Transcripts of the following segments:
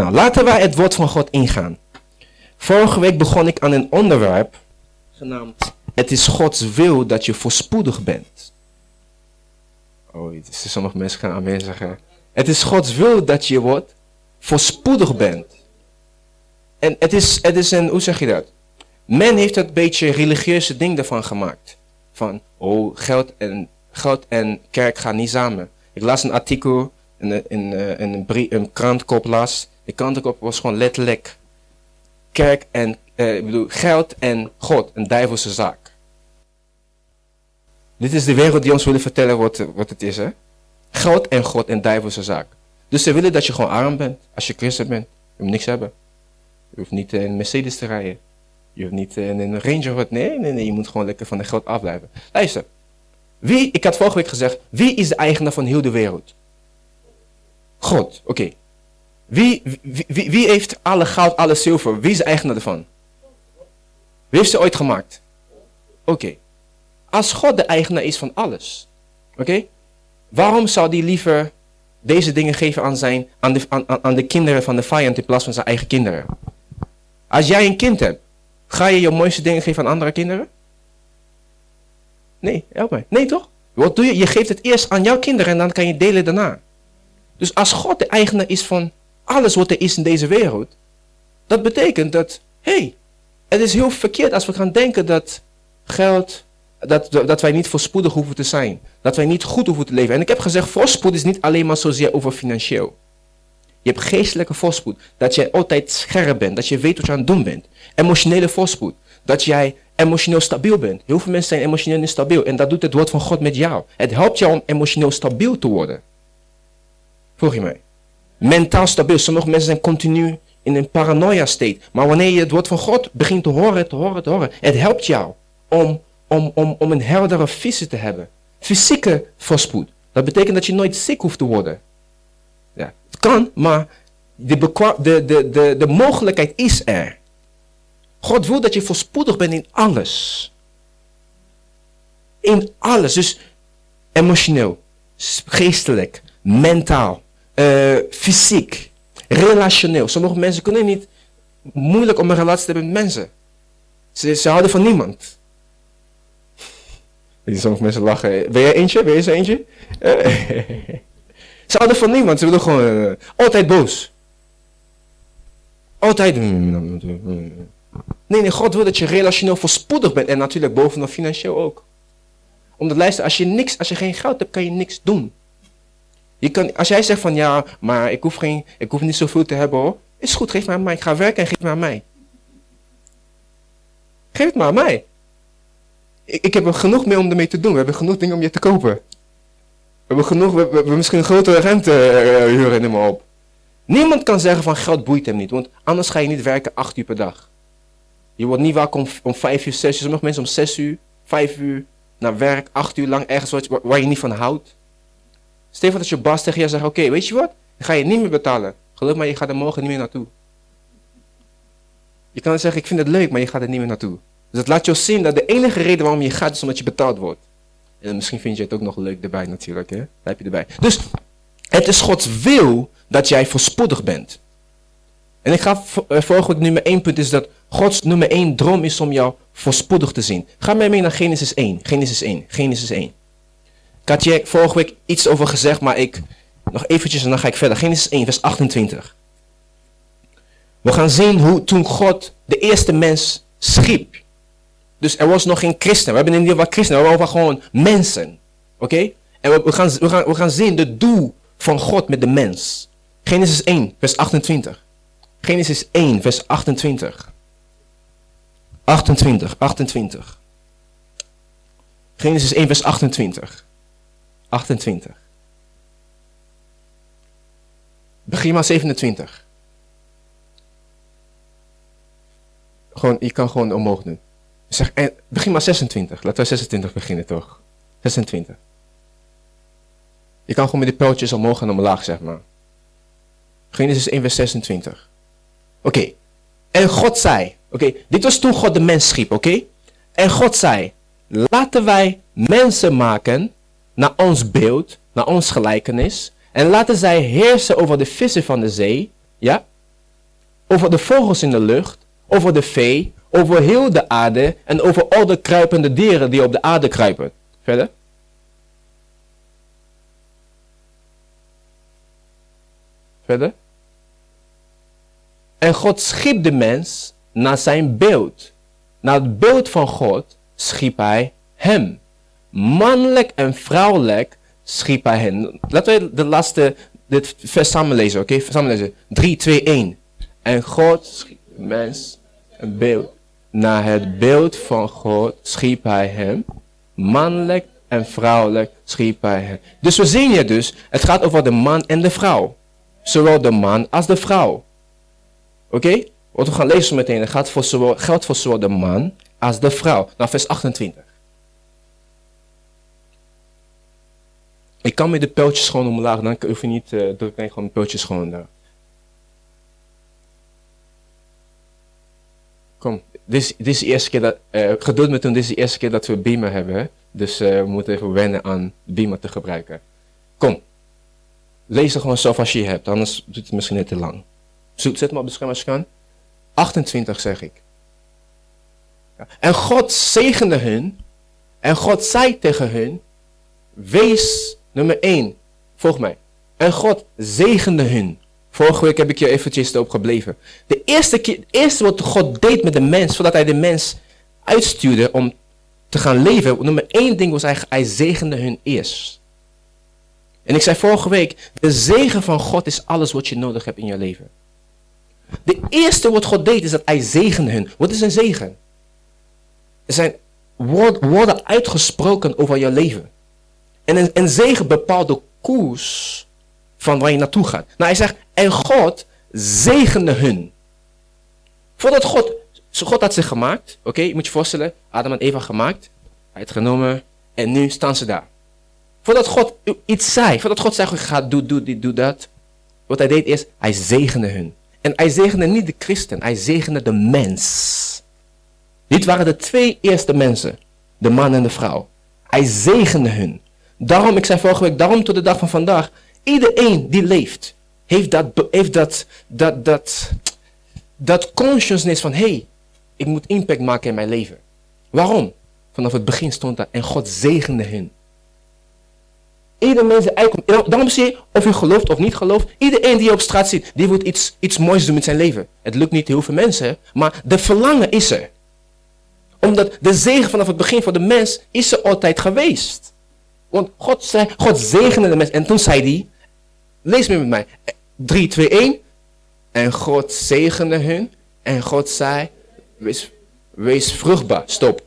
Nou, laten wij het woord van God ingaan. Vorige week begon ik aan een onderwerp genaamd Het is Gods wil dat je voorspoedig bent. Oh, sommige mensen gaan aan zeggen. Het is Gods wil dat je wordt voorspoedig bent. En het is, het is een, hoe zeg je dat? Men heeft een beetje religieuze ding ervan gemaakt. Van, oh, geld en, geld en kerk gaan niet samen. Ik las een artikel in, in, in een, brief, een krantkop las. De krantkop was gewoon letterlijk kerk en, eh, ik bedoel, geld en God, een duivelse zaak. Dit is de wereld die ons willen vertellen wat, wat het is, hè? Geld en God, een duivelse zaak. Dus ze willen dat je gewoon arm bent, als je christen bent. Je moet niks hebben. Je hoeft niet in een Mercedes te rijden. Je hoeft niet in een Range Rover. Nee, nee, nee. Je moet gewoon lekker van de geld afblijven. Luister. Wie, ik had vorige week gezegd, wie is de eigenaar van heel de wereld? God, oké. Wie, wie, wie, heeft alle goud, alle zilver? Wie is de eigenaar ervan? Wie heeft ze ooit gemaakt? Oké. Als God de eigenaar is van alles, oké? Waarom zou hij liever deze dingen geven aan, zijn, aan, de, aan, aan de kinderen van de vijand in plaats van zijn eigen kinderen? Als jij een kind hebt, ga je je mooiste dingen geven aan andere kinderen? Nee, help mij. Nee, toch? Wat doe je? Je geeft het eerst aan jouw kinderen en dan kan je delen daarna. Dus als God de eigenaar is van alles wat er is in deze wereld, dat betekent dat, hé, hey, het is heel verkeerd als we gaan denken dat geld, dat, dat wij niet voorspoedig hoeven te zijn. Dat wij niet goed hoeven te leven. En ik heb gezegd, voorspoed is niet alleen maar zozeer over financieel. Je hebt geestelijke voorspoed. Dat jij altijd scherp bent. Dat je weet wat je aan het doen bent. Emotionele voorspoed. Dat jij emotioneel stabiel bent. Heel veel mensen zijn emotioneel instabiel. En dat doet het woord van God met jou. Het helpt jou om emotioneel stabiel te worden. Volg je mij? Mentaal stabiel. Sommige mensen zijn continu in een paranoia state. Maar wanneer je het woord van God begint te horen, te horen, te horen. Het helpt jou om, om, om, om een heldere visie te hebben. Fysieke voorspoed. Dat betekent dat je nooit ziek hoeft te worden. Ja, het kan, maar de, de, de, de, de mogelijkheid is er. God wil dat je voorspoedig bent in alles. In alles. Dus emotioneel, geestelijk, mentaal, uh, fysiek, relationeel. Sommige mensen kunnen niet moeilijk om een relatie te hebben met mensen. Ze, ze houden van niemand. Sommige mensen lachen. Ben jij eentje? Ben je zo eentje? ze houden van niemand. Ze willen gewoon uh, altijd boos. Altijd. Nee, nee, God wil dat je relationeel voorspoedig bent. En natuurlijk bovenal financieel ook. Omdat luister, als je, niks, als je geen geld hebt, kan je niks doen. Kan, als jij zegt van ja, maar ik hoef, geen, ik hoef niet zoveel te hebben hoor. Is goed, geef maar aan mij. Ik ga werken en geef maar aan mij. Geef het maar aan mij. Ik, ik heb er genoeg mee om ermee te doen. We hebben genoeg dingen om je te kopen. We hebben genoeg, we, misschien een grotere rente uh, huren in op. Niemand kan zeggen van geld boeit hem niet. Want anders ga je niet werken acht uur per dag. Je wordt niet wakker om, om vijf uur, zes uur. Sommige mensen om zes uur, vijf uur naar werk, acht uur lang ergens waar, waar je niet van houdt. Stel dat je baas tegen je zegt, oké, weet je wat? Ik ga je niet meer betalen. Geloof maar, je gaat er morgen niet meer naartoe. Je kan zeggen, ik vind het leuk, maar je gaat er niet meer naartoe. Dus dat laat je zien dat de enige reden waarom je gaat is omdat je betaald wordt. En misschien vind je het ook nog leuk erbij natuurlijk, hè? Daar heb je erbij. Dus het is Gods wil dat jij voorspoedig bent. En ik ga uh, volgende nummer één punt is dat Gods nummer één droom is om jou voorspoedig te zien. Ga mij mee naar Genesis 1. Genesis 1. Genesis 1. Had je vorige week iets over gezegd, maar ik nog eventjes en dan ga ik verder. Genesis 1, vers 28. We gaan zien hoe toen God de eerste mens schiep. Dus er was nog geen christen. We hebben in ieder geval christen, we hebben gewoon mensen. Oké? En we, we, gaan, we, gaan, we gaan zien de doel van God met de mens. Genesis 1, vers 28. Genesis 1, vers 28. 28, 28. Genesis 1, vers 28. 28. Begin maar 27. Gewoon, je kan gewoon omhoog doen. Zeg, en, begin maar 26. Laten we 26 beginnen toch? 26. Je kan gewoon met die pijltjes omhoog en omlaag, zeg maar. Genesis 1 vers 26. Oké. En God zei. Oké, dit was toen God de mens schiep, oké? En God zei, laten wij mensen maken naar ons beeld, naar ons gelijkenis. En laten zij heersen over de vissen van de zee. Ja? over de vogels in de lucht, over de vee, over heel de aarde en over al de kruipende dieren die op de aarde kruipen. Verder. Verder. En God schiep de mens naar zijn beeld. Naar het beeld van God schiep hij hem. Mannelijk en vrouwelijk schiep hij hen. Laten we de laatste, dit vers samenlezen, oké? Okay? Samenlezen. 3, 2, 1. En God schiep mens een beeld. Naar het beeld van God schiep hij hem. Mannelijk en vrouwelijk schiep hij hem. Dus we zien hier dus, het gaat over de man en de vrouw. Zowel de man als de vrouw. Oké? Wat we gaan lezen meteen, het gaat voor zowel, geldt voor zowel de man als de vrouw. Nou, vers 28. Ik kan met de pijltjes gewoon omlaag, dan hoef je niet uh, druk, nee, gewoon de pijltjes gewoon daar. Kom, dit is, dit is de eerste keer dat, uh, geduld met toen, dit is de eerste keer dat we Beamer hebben. Dus uh, we moeten even wennen aan Beamer te gebruiken. Kom, lees er gewoon zo als je hebt, anders doet het misschien net te lang. Zet me op de scherm als je kan. 28 zeg ik. En God zegende hun. En God zei tegen hun. Wees nummer 1. Volg mij. En God zegende hun. Vorige week heb ik je eventjes erop gebleven. De eerste, keer, het eerste wat God deed met de mens, voordat hij de mens uitstuurde om te gaan leven, nummer één ding was eigenlijk, hij zegende hun eerst. En ik zei vorige week, de zegen van God is alles wat je nodig hebt in je leven. De eerste wat God deed is dat hij zegende hun. Wat is een zegen? Er zijn woorden uitgesproken over je leven. En een, zegen bepaalt de koers van waar je naartoe gaat. Nou, hij zegt, en God zegende hun. Voordat God, God had zich gemaakt, oké, je moet je voorstellen, Adam en Eva gemaakt, hij had genomen en nu staan ze daar. Voordat God iets zei, voordat God zei, ga, doe, doe dit, doe dat. Wat hij deed is, hij zegende hun. En hij zegende niet de christen, hij zegende de mens. Dit waren de twee eerste mensen, de man en de vrouw. Hij zegende hun. Daarom, ik zei vorige week, daarom tot de dag van vandaag, iedereen die leeft, heeft dat, heeft dat, dat, dat, dat consciousness van, hé, hey, ik moet impact maken in mijn leven. Waarom? Vanaf het begin stond dat en God zegende hun. Ieder mens Daarom zie je, of je gelooft of niet gelooft, iedereen die je op straat ziet, die wil iets, iets moois doen met zijn leven. Het lukt niet heel veel mensen, maar de verlangen is er. Omdat de zegen vanaf het begin voor de mens is er altijd geweest. Want God zei, God zegende de mens. En toen zei hij, lees me met mij, 3, 2, 1. En God zegende hun. En God zei, wees, vruchtbaar. Stop.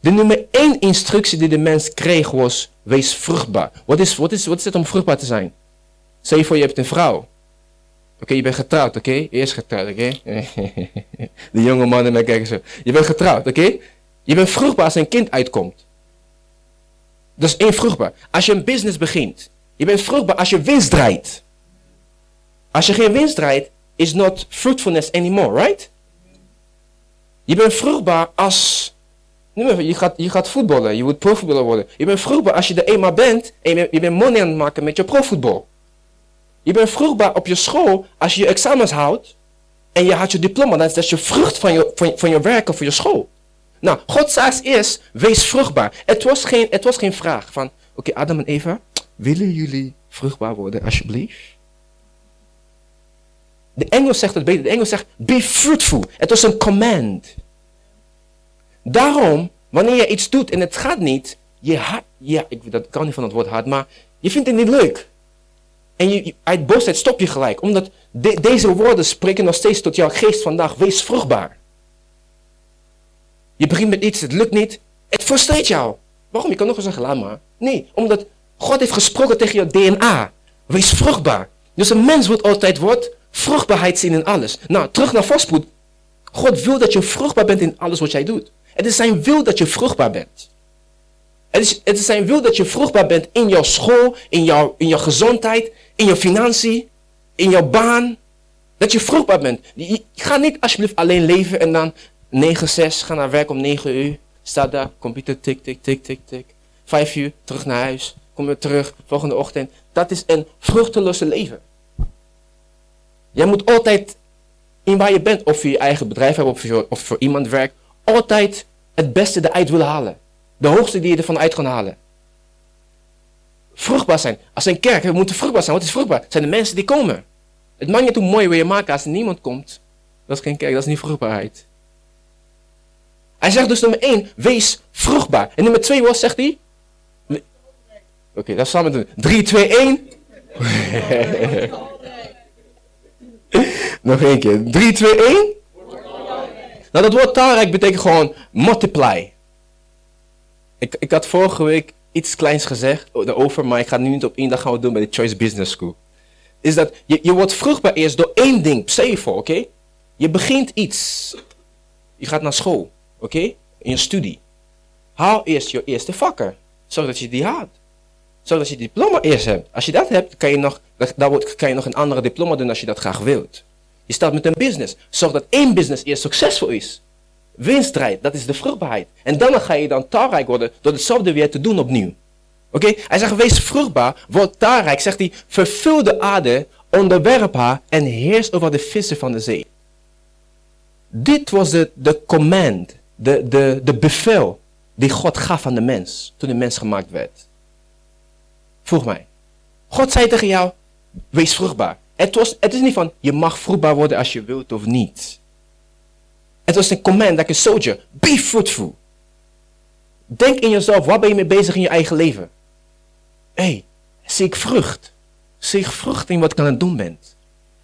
De nummer één instructie die de mens kreeg was, wees vruchtbaar. Wat is, wat is, wat is het om vruchtbaar te zijn? Zeg je voor, je hebt een vrouw. Oké, je bent getrouwd, oké? Eerst getrouwd, oké? de jonge mannen mij kijken zo. Je bent getrouwd, oké? Je bent vruchtbaar als een kind uitkomt. Dat is vruchtbaar. Als je een business begint, je bent vruchtbaar als je winst draait. Als je geen winst draait, is not fruitfulness anymore, right? Je bent vruchtbaar als je gaat, je gaat voetballen, je moet profvoetballer worden. Je bent vruchtbaar als je er eenmaal bent en je bent, je bent money aan het maken met je profvoetbal. Je bent vruchtbaar op je school als je je examens houdt en je had je diploma. Dat is je vrucht van je, van, van je werk of van je school. Nou, God zei eerst, wees vruchtbaar. Het was geen, het was geen vraag van, oké Adam en Eva, willen jullie vruchtbaar worden alsjeblieft? De Engels zegt het beter. De Engels zegt, be fruitful. Het was een command. Daarom, wanneer je iets doet en het gaat niet, je hart, ja, ik, dat kan niet van het woord hard, maar je vindt het niet leuk. En je, uit boosheid stop je gelijk, omdat deze woorden spreken nog steeds tot jouw geest vandaag. Wees vruchtbaar. Je begint met iets, het lukt niet, het frustreert jou. Waarom? Je kan nog eens zeggen, laat maar. Nee, omdat God heeft gesproken tegen je DNA. Wees vruchtbaar. Dus een mens wordt altijd wordt vruchtbaarheid zien in alles. Nou, terug naar voorspoed. God wil dat je vruchtbaar bent in alles wat jij doet. Het is zijn wil dat je vruchtbaar bent. Het is, het is zijn wil dat je vruchtbaar bent in jouw school, in jouw, in jouw gezondheid, in jouw financiën, in jouw baan. Dat je vruchtbaar bent. Ga niet alsjeblieft alleen leven en dan 9, 6, ga naar werk om 9 uur. Sta daar, computer tik, tik, tik, tik, tik. 5 uur, terug naar huis. Kom weer terug, volgende ochtend. Dat is een vruchteloze leven. Jij moet altijd in waar je bent, of je je eigen bedrijf hebt of, of voor iemand werkt, altijd het beste eruit willen halen. De hoogste die je ervan uit kan halen. Vruchtbaar zijn. Als een kerk, we moeten vruchtbaar zijn. Wat is vruchtbaar? Het zijn de mensen die komen. Het maakt niet hoe mooi we je maken als er niemand komt. Dat is geen kerk, dat is niet vruchtbaarheid. Hij zegt dus nummer 1, wees vruchtbaar. En nummer 2, wat zegt hij? Oké, okay, dat samen doen. 3, 2, 1. Nog één keer. 3, 2, 1. Nou, dat woord taalrijk betekent gewoon multiply. Ik, ik had vorige week iets kleins gezegd over, maar ik ga nu niet op één dag gaan we doen bij de Choice Business School. Is dat je, je wordt vruchtbaar eerst door één ding. Stel oké? Je begint iets. Je gaat naar school, oké? In je studie. Haal eerst je eerste vakken. Zorg dat je die haalt. Zorg dat je diploma eerst hebt. Als je dat hebt, kan je nog, dan kan je nog een andere diploma doen als je dat graag wilt. Je start met een business. Zorg dat één business eerst succesvol is. Winst draait, dat is de vruchtbaarheid. En dan ga je dan talrijk worden door hetzelfde weer te doen opnieuw. Oké? Hij zegt, wees vruchtbaar, word talrijk. Zegt hij, vervul de aarde, onderwerp haar en heers over de vissen van de zee. Dit was de command, de, de, de bevel die God gaf aan de mens toen de mens gemaakt werd. Vroeg mij. God zei tegen jou, wees vruchtbaar. Het, was, het is niet van, je mag vruchtbaar worden als je wilt of niet. Het was een command, like a soldier. Be fruitful. Denk in jezelf, waar ben je mee bezig in je eigen leven? Hé, hey, zie ik vrucht. Zie ik vrucht in wat ik aan het doen ben.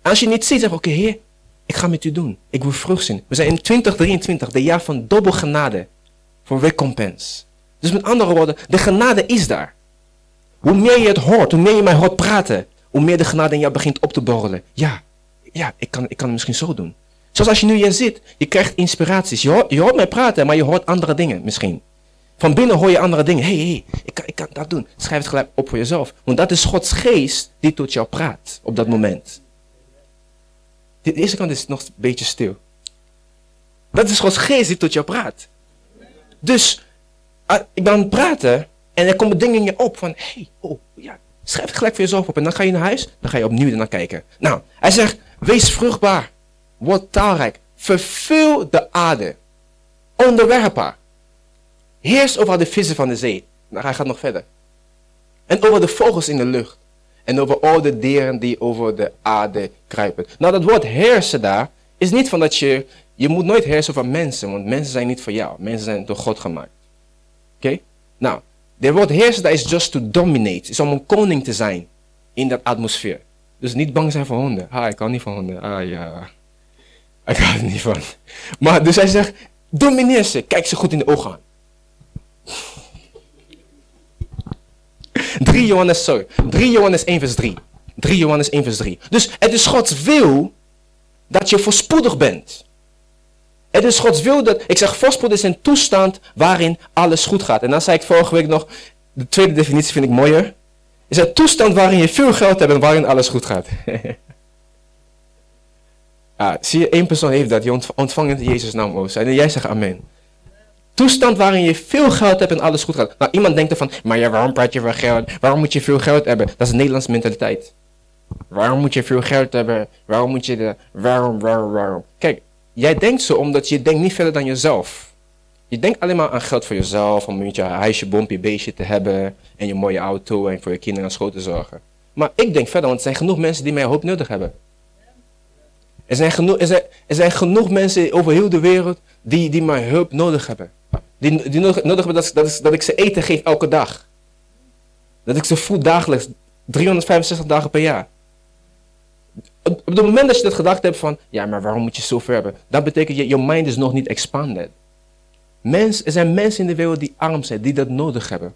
als je niet ziet, zeg oké heer, ik ga met u doen. Ik wil vrucht zien. We zijn in 2023, de jaar van dubbel genade. Voor recompens. Dus met andere woorden, de genade is daar. Hoe meer je het hoort, hoe meer je mij hoort praten, hoe meer de genade in jou begint op te borrelen. Ja, ja, ik kan, ik kan het misschien zo doen. Zoals als je nu hier zit, je krijgt inspiraties. Je hoort, je hoort mij praten, maar je hoort andere dingen misschien. Van binnen hoor je andere dingen. Hé, hey, hey, ik, kan, ik kan dat doen. Schrijf het gelijk op voor jezelf. Want dat is Gods geest die tot jou praat op dat moment. De eerste kant is nog een beetje stil. Dat is Gods geest die tot jou praat. Dus, ah, ik ben aan het praten en er komen dingen in je op van, hey, oh, ja, schrijf het gelijk voor jezelf op. En dan ga je naar huis, dan ga je opnieuw ernaar kijken. Nou, hij zegt, wees vruchtbaar. Word taalrijk. Vervul de aarde. Onderwerp haar. Heers over de vissen van de zee. Nou, hij gaat nog verder. En over de vogels in de lucht. En over al de dieren die over de aarde kruipen. Nou, dat woord heersen daar is niet van dat je. Je moet nooit heersen over mensen, want mensen zijn niet voor jou. Mensen zijn door God gemaakt. Oké? Nou, de woord heersen daar is just to dominate. Is om een koning te zijn in dat atmosfeer. Dus niet bang zijn voor honden. Ah, ik kan niet van honden. Ah ja. Ik hou er niet van. Maar dus hij zegt, domineer ze. Kijk ze goed in de ogen aan. 3 Johannes, sorry. 3 Johannes 1 vers 3. 3 Johannes 1 vers 3. Dus het is Gods wil dat je voorspoedig bent. Het is Gods wil dat, ik zeg voorspoed is een toestand waarin alles goed gaat. En dan zei ik vorige week nog, de tweede definitie vind ik mooier. Is een toestand waarin je veel geld hebt en waarin alles goed gaat. Ah, zie je, één persoon heeft dat. Je ontvangt in Jezus' naam. En jij zegt amen. Toestand waarin je veel geld hebt en alles goed gaat. Nou, iemand denkt ervan, maar ja, waarom praat je van geld? Waarom moet je veel geld hebben? Dat is een Nederlandse mentaliteit. Waarom moet je veel geld hebben? Waarom moet je de... Waarom, waarom, waarom? Kijk, jij denkt zo omdat je denkt niet verder dan jezelf. Je denkt alleen maar aan geld voor jezelf, om een beetje huisje, bompje, beestje te hebben. En je mooie auto en voor je kinderen aan school te zorgen. Maar ik denk verder, want er zijn genoeg mensen die mij hoop nodig hebben. Er zijn, genoeg, er, zijn, er zijn genoeg mensen over heel de wereld die, die mijn hulp nodig hebben. Die, die nodig, hebben dat, dat, dat ik ze eten geef elke dag. Dat ik ze voed dagelijks, 365 dagen per jaar. Op, het moment dat je dat gedacht hebt van, ja, maar waarom moet je zo ver hebben? Dat betekent, je, je mind is nog niet expanded. Mens, er zijn mensen in de wereld die arm zijn, die dat nodig hebben.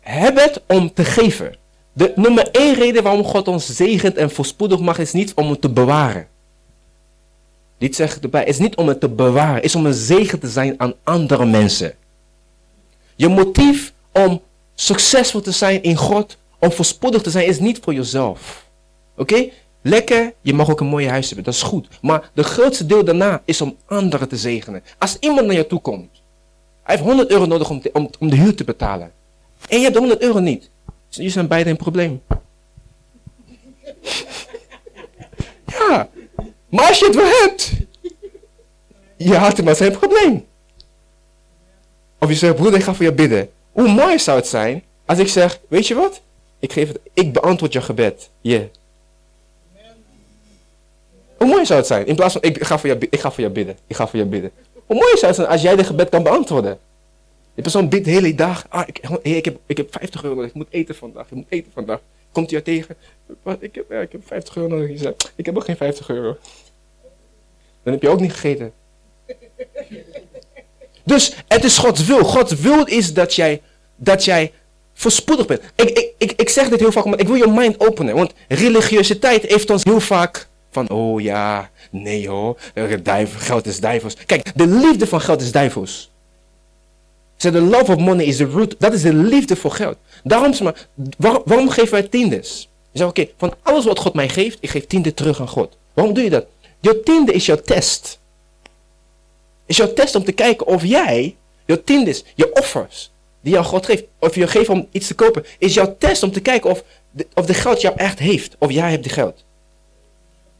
Heb het om te geven. De nummer één reden waarom God ons zegent en voorspoedig mag, is niet om het te bewaren. Dit zegt erbij, is niet om het te bewaren, is om een zegen te zijn aan andere mensen. Je motief om succesvol te zijn in God, om voorspoedig te zijn, is niet voor jezelf. Oké? Lekker, je mag ook een mooie huis hebben, dat is goed. Maar de grootste deel daarna is om anderen te zegenen. Als iemand naar je toe komt, hij heeft 100 euro nodig om, om, de huur te betalen. En je hebt de 100 euro niet. Je zijn beide een probleem. ja. Maar als je het wel hebt, je had het maar geen probleem. Of je zegt, broeder, ik ga voor je bidden. Hoe mooi zou het zijn als ik zeg, weet je wat? Ik, geef het, ik beantwoord je gebed. Yeah. Hoe mooi zou het zijn? In plaats van, ik ga voor je, ik ga voor je bidden. Ik ga voor je bidden. Hoe mooi zou het zijn als jij de gebed kan beantwoorden? Die persoon bidt de hele dag. Ah, ik, heb, ik heb 50 euro. Ik moet eten vandaag. Ik moet eten vandaag. Komt hij jou tegen? Ik, heb, ik heb 50 euro nodig. Zegt, ik heb ook geen 50 euro. Dan heb je ook niet gegeten. Dus het is Gods wil. Gods wil is dat jij, dat jij voorspoedig bent. Ik, ik, ik, ik zeg dit heel vaak, maar ik wil je mind openen. Want religiositeit heeft ons heel vaak van, oh ja, nee hoor, geld is duivels. Kijk, de liefde van geld is duivels. So the love of money is the root. Dat is de liefde voor geld. Daarom, waar, waarom geven wij tiendes? Je zegt, oké, van alles wat God mij geeft, ik geef tiende terug aan God. Waarom doe je dat? Je tiende is jouw test. Is jouw test om te kijken of jij, je tiendes, je offers, die jou God geeft, of je geeft om iets te kopen, is jouw test om te kijken of de, of de geld jou echt heeft. Of jij hebt de geld.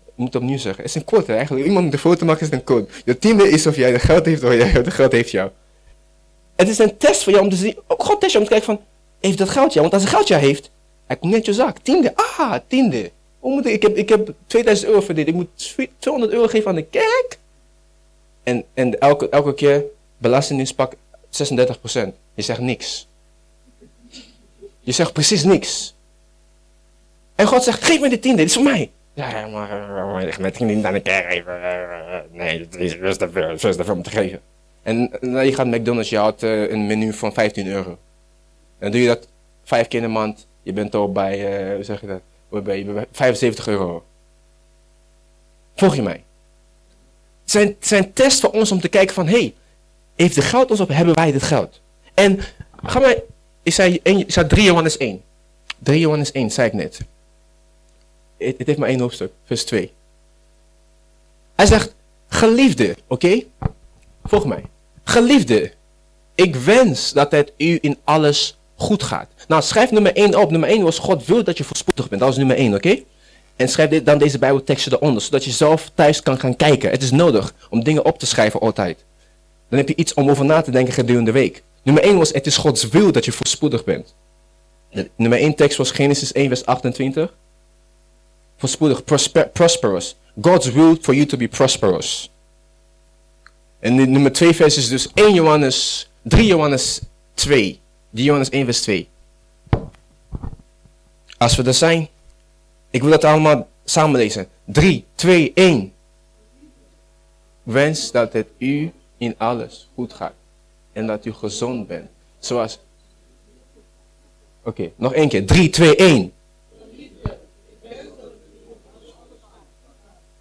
Ik moet opnieuw zeggen. Het is een quote eigenlijk. Iemand de foto maken, is een code. Je tiende is of jij de geld heeft of jij de geld heeft jou. Het is een test voor jou om te zien. God test je om te kijken van, heeft dat geld jou? Want als het geld jou heeft, hij komt net je zak. Tiende. Ah, tiende. Moet ik, ik, heb, ik heb 2000 euro verdiend. Ik moet 200 euro geven aan de kerk. En, en elke, elke keer belastinginspak 36%. Je zegt niks. Je zegt precies niks. En God zegt, geef me de tiende, dit is voor mij. Ja, maar ik met niet aan de kerk geven. Nee, het is veel, te veel om te geven. En je gaat McDonald's, je had uh, een menu van 15 euro. En doe je dat vijf keer in de maand. Je bent al bij, hoe zeg je dat? Bij 75 euro. Volg je mij? Het zijn, het zijn voor ons om te kijken van, hé, hey, heeft de geld ons op, hebben wij dit geld? En, ga maar, ik zei, ik zei 3 Johannes 1. 3 Johannes 1, zei ik net. Het, het heeft maar één hoofdstuk, vers 2. Hij zegt, geliefde, oké? Volg mij. Geliefde, ik wens dat het u in alles goed gaat. Nou, schrijf nummer 1 op. Nummer 1 was God wil dat je voorspoedig bent. Dat is nummer 1, oké? En schrijf dan deze bijbelteksten eronder, zodat je zelf thuis kan gaan kijken. Het is nodig om dingen op te schrijven altijd. Dan heb je iets om over na te denken gedurende de week. Nummer 1 was, het is Gods wil dat je voorspoedig bent. nummer 1 tekst was Genesis 1 vers 28. Voorspoedig, prosper, prosperous. God's will for you to be prosperous. En nummer 2 vers is dus 1 Johannes, 3 Johannes 2. 3 Johannes 1 vers 2. Als we er zijn, ik wil dat allemaal samen lezen. 3, 2, 1. Wens dat het u in alles goed gaat. En dat u gezond bent. Zoals. Oké, nog één keer. 3, 2, 1.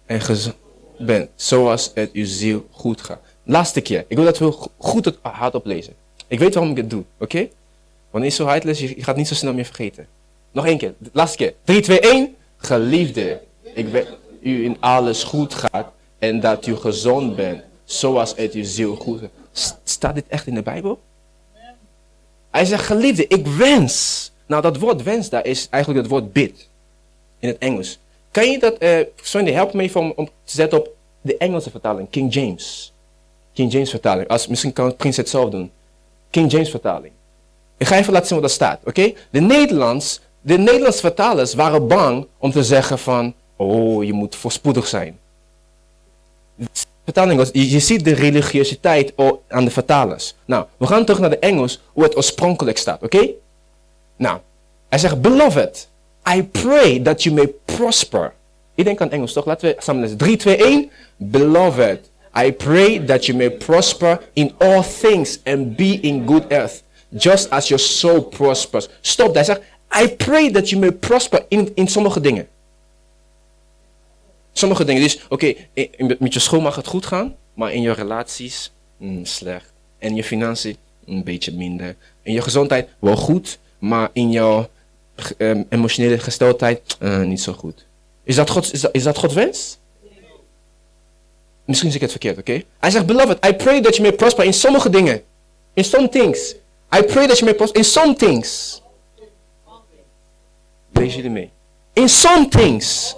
En gezond bent. Zoals het uw ziel goed gaat. Laatste keer. Ik wil dat we goed het hardop lezen. Ik weet waarom ik het doe, oké? Wanneer je zo hard leest, je gaat niet zo snel meer vergeten. Nog één keer. Laatste keer. 3, 2, 1. Geliefde, ik weet u in alles goed gaat en dat u gezond bent, zoals het uw ziel goed gaat. Staat dit echt in de Bijbel? Hij zegt, geliefde, ik wens. Nou, dat woord wens daar is eigenlijk het woord bid. In het Engels. Kan je dat, uh, sorry, help me om, om te zetten op de Engelse vertaling, King James. King James vertaling. Als, misschien kan Prins het zelf doen. King James vertaling. Ik ga even laten zien wat daar staat, oké? De Nederlands, de Nederlandse vertalers waren bang om te zeggen van, oh, je moet voorspoedig zijn. Vertaling was, je, ziet de religiositeit aan de vertalers. Nou, we gaan terug naar de Engels, hoe het oorspronkelijk staat, oké? Nou, hij zegt, beloved, I pray that you may prosper. Ik denk aan Engels, toch? Laten we samen lezen. 3, 2, 1. Beloved, I pray that you may prosper in all things and be in good health, just as your soul prospers. Stop, hij zegt, I pray that you may prosper in, in sommige dingen. Sommige dingen. Dus, oké, met je school mag het goed gaan, maar in je relaties, mm, slecht. En je financiën, een beetje minder. In je gezondheid, wel goed, maar in jouw um, emotionele gesteldheid, uh, niet zo goed. Is dat, God, is, dat, is dat Gods wens? Misschien zeg ik het verkeerd, oké? Okay? Hij zegt, beloved, I pray that you may prosper in sommige dingen. In some things. I pray that you may prosper in some things. Lees jullie mee. In some things.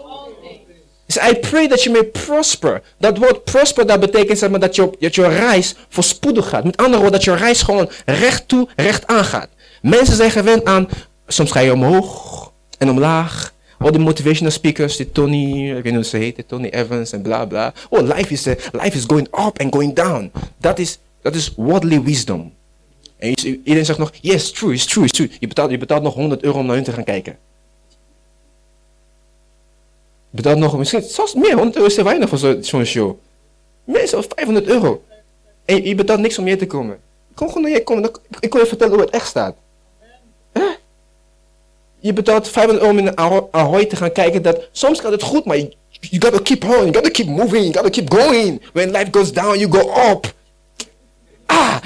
I pray that you may prosper. Dat woord prosper, dat betekent zeg maar, dat, je, dat je reis voorspoedig gaat. Met andere woorden, dat je reis gewoon recht toe, recht aangaat. Mensen zijn gewend aan, soms ga je omhoog en omlaag. Al die motivational speakers, die Tony, ik weet niet hoe ze heet, Tony Evans en bla bla. Oh, life is, uh, life is going up and going down. Dat is, dat is worldly wisdom. En iedereen zegt nog, yes, true, it's true, it's true. Je betaalt, je betaalt nog 100 euro om naar hun te gaan kijken. Je betaalt nog, misschien zelfs meer, 100 euro is te weinig voor zo'n show. Meer, zelfs 500 euro. En je betaalt niks om hier te komen. Kom gewoon naar je komen, ik kon je vertellen hoe het echt staat. Je betaalt 500 euro om in Ahoy te gaan kijken dat soms gaat het goed, maar you, you gotta keep on, you gotta keep moving, you gotta keep going. When life goes down, you go up. Ah,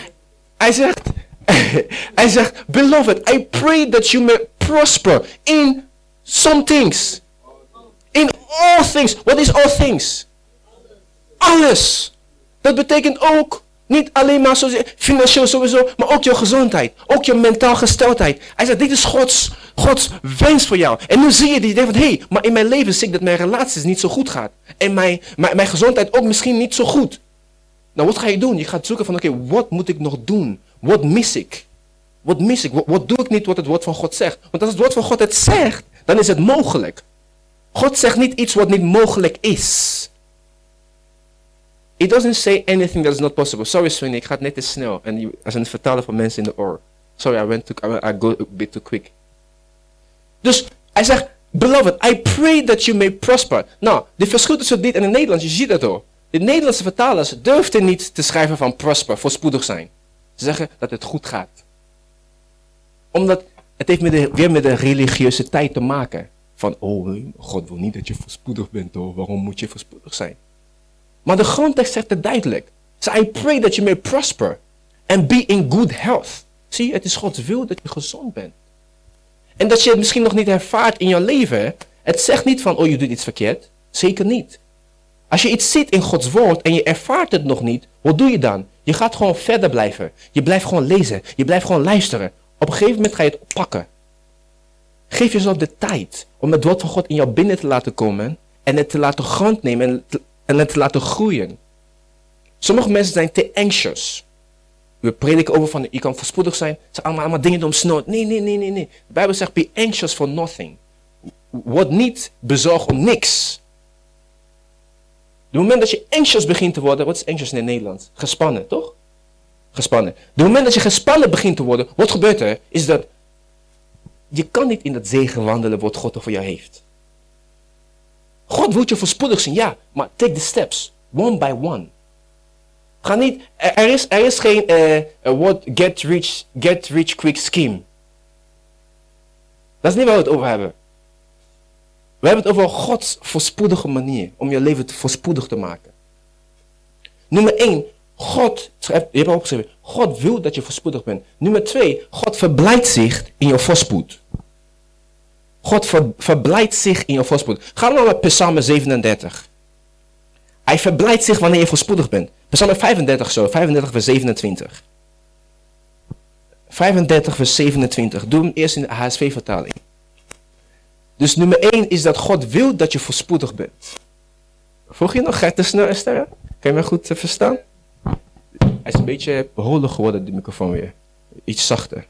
hij zegt, hij zegt, beloved, I pray that you may prosper in some things. In all things. What is all things? Alles. Dat betekent ook niet alleen maar financieel sowieso, maar ook je gezondheid. Ook je mentaal gesteldheid. Hij zegt, dit is Gods, Gods wens voor jou. En nu zie je die idee van, hé, hey, maar in mijn leven zie ik dat mijn relaties niet zo goed gaat. En mijn, mijn, mijn gezondheid ook misschien niet zo goed. Nou, wat ga je doen? Je gaat zoeken van, oké, wat moet ik nog doen? Wat mis ik? Wat mis ik? Wat, wat, doe ik niet wat het woord van God zegt? Want als het woord van God het zegt, dan is het mogelijk. God zegt niet iets wat niet mogelijk is. It doesn't say anything that is not possible. Sorry, Sweeney, ik ga het net te snel. En als een vertaler van mensen in de oor. Sorry, I went I go a bit too quick. Dus hij zegt, beloved, I pray that you may prosper. Nou, de verschil tussen dit en het Nederlands, je ziet het al. De Nederlandse vertalers durfden niet te schrijven van prosper, voorspoedig zijn. Ze zeggen dat het goed gaat. Omdat het heeft met de, weer met de religieuze tijd te maken. Van, oh, God wil niet dat je voorspoedig bent, hoor. waarom moet je voorspoedig zijn? Maar de grondtekst zegt het duidelijk. So I pray that you may prosper and be in good health. Zie, het is Gods wil dat je gezond bent. En dat je het misschien nog niet ervaart in je leven. Het zegt niet van, oh je doet iets verkeerd. Zeker niet. Als je iets ziet in Gods woord en je ervaart het nog niet, wat doe je dan? Je gaat gewoon verder blijven. Je blijft gewoon lezen. Je blijft gewoon luisteren. Op een gegeven moment ga je het oppakken. Geef jezelf de tijd om het woord van God in jou binnen te laten komen en het te laten grond nemen en, en het te laten groeien. Sommige mensen zijn te anxious. We prediken over van je kan voorspoedig zijn. Ze allemaal, allemaal dingen doen snel. Nee, nee, nee, nee, nee. De Bijbel zegt be anxious for nothing. Word niet bezorgd om niks. De moment dat je anxious begint te worden, wat is anxious in het Nederlands? Gespannen, toch? Gespannen. De moment dat je gespannen begint te worden, wat gebeurt er? Is dat je kan niet in dat zegen wandelen wat God er voor jou heeft. God wil je voorspoedig zijn, ja, maar take the steps, one by one. Ga niet, er is, er is geen uh, what get rich, get rich quick scheme. Dat is niet waar we het over hebben. We hebben het over Gods voorspoedige manier om je leven voorspoedig te maken. Nummer 1, God, je hebt opgeschreven, God wil dat je voorspoedig bent. Nummer 2, God verblijdt zich in je voorspoed. God ver, verblijdt zich in je voorspoed. Ga dan naar Psalm 37. Hij verblijdt zich wanneer je voorspoedig bent. Psalm 35 zo, 35 vers 27. 35 vers 27. Doe hem eerst in de HSV-vertaling. Dus nummer 1 is dat God wil dat je voorspoedig bent. Vroeg je nog, ga je te snel Esther? Kan je mij goed uh, verstaan? Hij is een beetje behoorlijk geworden, de microfoon weer. Iets zachter.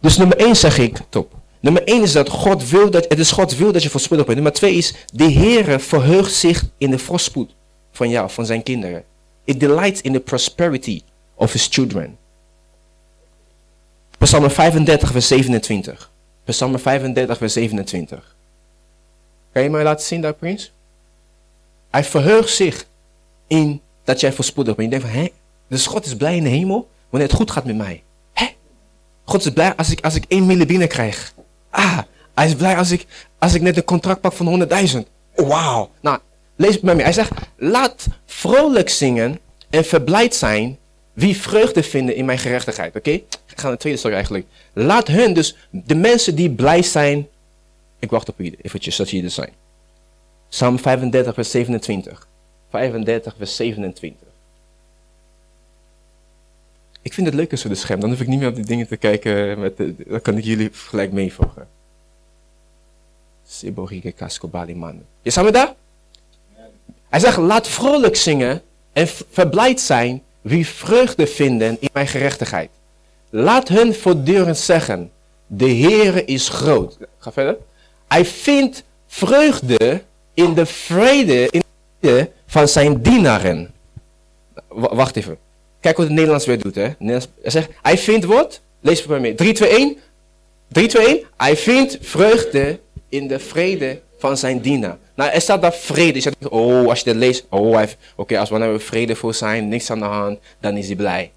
Dus nummer 1 zeg ik, top. Nummer 1 is dat God wil dat, het is God wil dat je voorspoedig bent. Nummer 2 is, de Heere verheugt zich in de voorspoed van jou, van zijn kinderen. It delights in the prosperity of his children. Psalm 35 vers 27. Psalm 35, vers 27. Kan je mij laten zien daar, prins? Hij verheugt zich in dat jij voorspoedig bent. Je denkt van, hé, dus God is blij in de hemel wanneer het goed gaat met mij. Hé, God is blij als ik, als ik 1 miljoen binnen krijg. Ah, hij is blij als ik, als ik net een contract pak van 100.000. Wauw. Nou, lees met me. Hij zegt, laat vrolijk zingen en verblijd zijn wie vreugde vinden in mijn gerechtigheid. Oké? Ik ga naar de tweede story eigenlijk. Laat hun, dus de mensen die blij zijn. Ik wacht op jullie, eventjes dat jullie er zijn. Psalm 35, vers 27. 35, vers 27. Ik vind het leuk als we de scherm, dan hoef ik niet meer op die dingen te kijken. Met dan kan ik jullie gelijk meevolgen. Seborige Kaskobali man. Je samen daar? Hij zegt, laat vrolijk zingen en verblijd zijn wie vreugde vinden in mijn gerechtigheid. Laat hun voortdurend zeggen, de Heere is groot. Ga verder. Hij vindt vreugde in de vrede, in van zijn dienaren. wacht even. Kijk wat het Nederlands weer doet. Hè. Hij zegt, hij vindt wat? Lees het bij mij. 3, 2, 1. 3, 2, 1. Hij vindt vreugde in de vrede van zijn dienaar. Nou, er staat daar vrede. Je zegt, oh, als je dat leest, oh, oké, als we nou vrede voor zijn, niks aan de hand, dan is hij blij.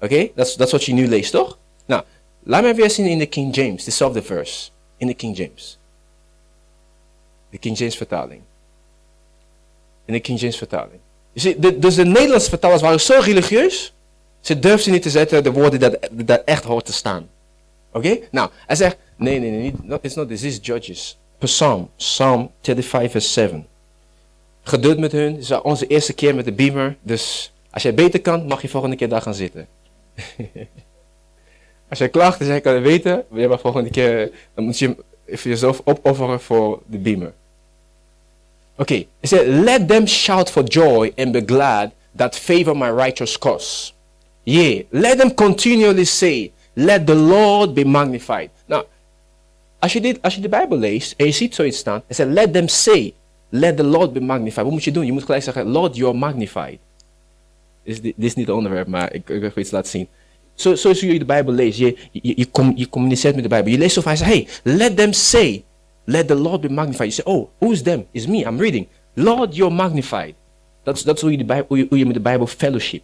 Oké, dat is wat je nu leest, toch? Nou, laat me weer zien in de King James, dezelfde verse. In de King James. De King James vertaling. In de King James vertaling. Dus de Nederlandse vertalers waren zo religieus, ze durfden niet te zetten de woorden dat, dat echt hoort te staan. Oké? Nou, hij zegt, nee, nee, nee, it's not this, is Judges. Psalm, Psalm 35 vers 7. Geduld met hun, het is onze eerste keer met de beamer, dus als jij beter kan, mag je volgende keer daar gaan zitten. als jij klaagt en jij kan het weten, je volgende keer, dan moet je jezelf opofferen voor de beamer. Oké, okay. it said, let them shout for joy and be glad that favor my righteous cause. Yeah, let them continually say, let the Lord be magnified. Nou, als je, dit, als je de Bijbel leest en je ziet zoiets staan, het zegt, let them say, let the Lord be magnified. Wat moet je doen? Je moet gelijk zeggen, Lord, you are magnified. Dit is, is niet het onderwerp, maar ik, ik wil iets laten zien. Zo, zo zie je de Bijbel lezen. Je, je, je, com, je communiceert met de Bijbel. Je leest of hij zegt, hey, let them say, let the Lord be magnified. You say, oh, who's them? It's me, I'm reading. Lord, you're magnified. That's, that's je hoe, je, hoe je met de Bijbel fellowship.